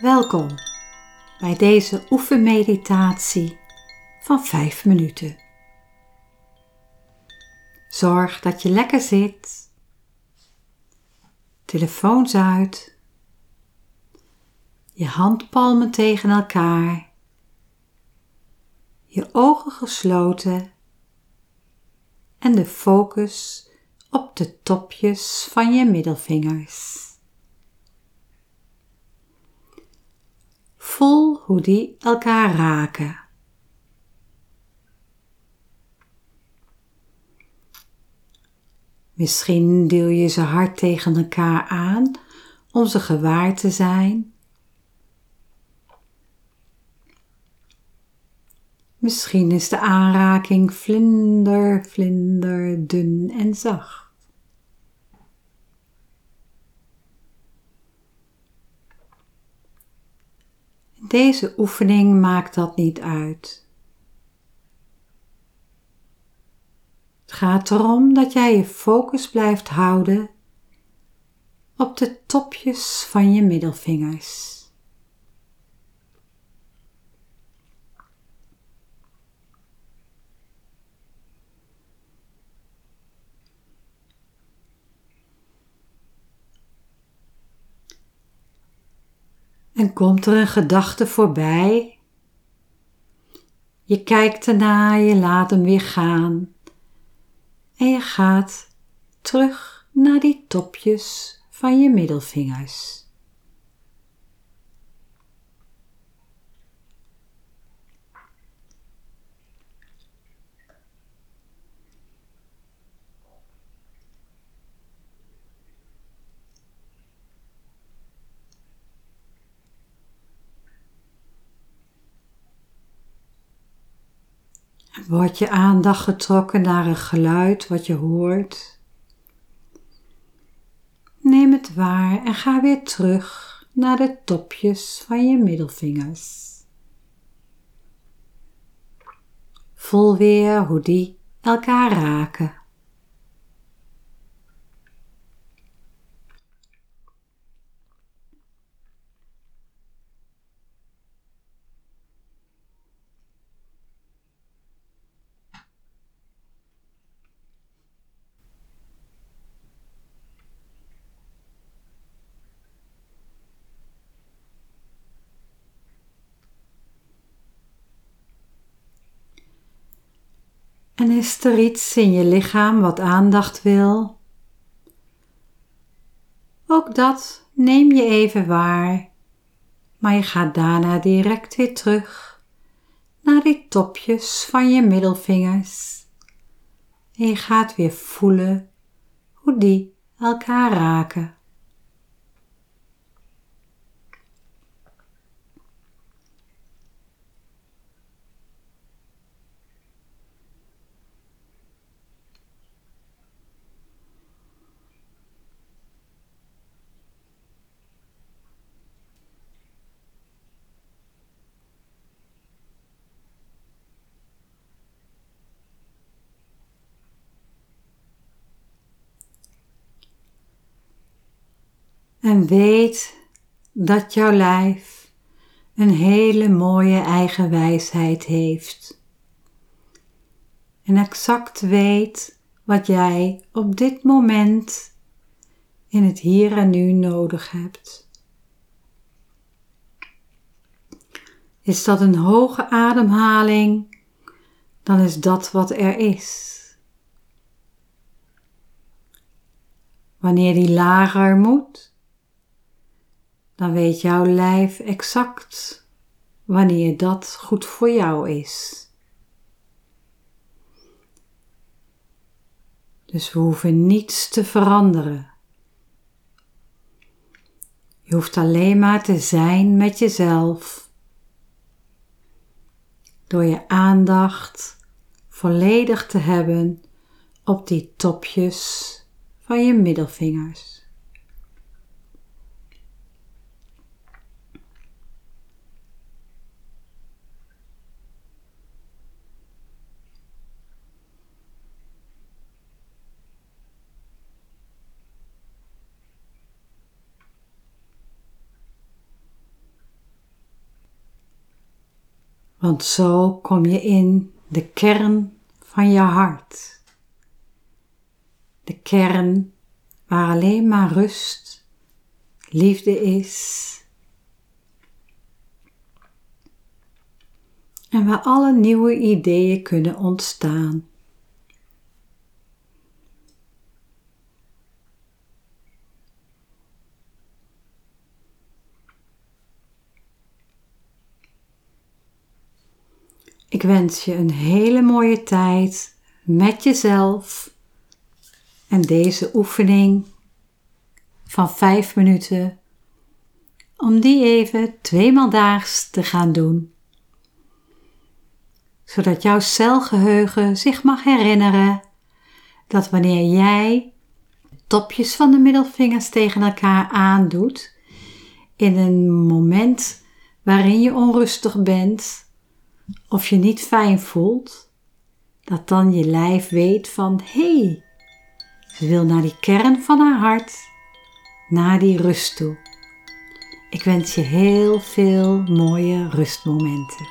Welkom bij deze oefenmeditatie van 5 minuten. Zorg dat je lekker zit, telefoons uit, je handpalmen tegen elkaar, je ogen gesloten en de focus op de topjes van je middelvingers. Voel hoe die elkaar raken. Misschien deel je ze hard tegen elkaar aan om ze gewaar te zijn. Misschien is de aanraking vlinder, vlinder, dun en zacht. Deze oefening maakt dat niet uit. Het gaat erom dat jij je focus blijft houden op de topjes van je middelvingers. En komt er een gedachte voorbij? Je kijkt ernaar, je laat hem weer gaan. En je gaat terug naar die topjes van je middelvingers. Wordt je aandacht getrokken naar een geluid wat je hoort? Neem het waar en ga weer terug naar de topjes van je middelvingers. Voel weer hoe die elkaar raken. En is er iets in je lichaam wat aandacht wil? Ook dat neem je even waar, maar je gaat daarna direct weer terug naar die topjes van je middelvingers. En je gaat weer voelen hoe die elkaar raken. En weet dat jouw lijf een hele mooie eigen wijsheid heeft. En exact weet wat jij op dit moment in het hier en nu nodig hebt. Is dat een hoge ademhaling, dan is dat wat er is. Wanneer die lager moet, dan weet jouw lijf exact wanneer dat goed voor jou is. Dus we hoeven niets te veranderen. Je hoeft alleen maar te zijn met jezelf. Door je aandacht volledig te hebben op die topjes van je middelvingers. Want zo kom je in de kern van je hart. De kern waar alleen maar rust, liefde is. En waar alle nieuwe ideeën kunnen ontstaan. Ik wens je een hele mooie tijd met jezelf en deze oefening van vijf minuten om die even tweemaal daags te gaan doen. Zodat jouw celgeheugen zich mag herinneren dat wanneer jij topjes van de middelvingers tegen elkaar aandoet, in een moment waarin je onrustig bent, of je niet fijn voelt, dat dan je lijf weet van hé, hey, ze wil naar die kern van haar hart, naar die rust toe. Ik wens je heel veel mooie rustmomenten.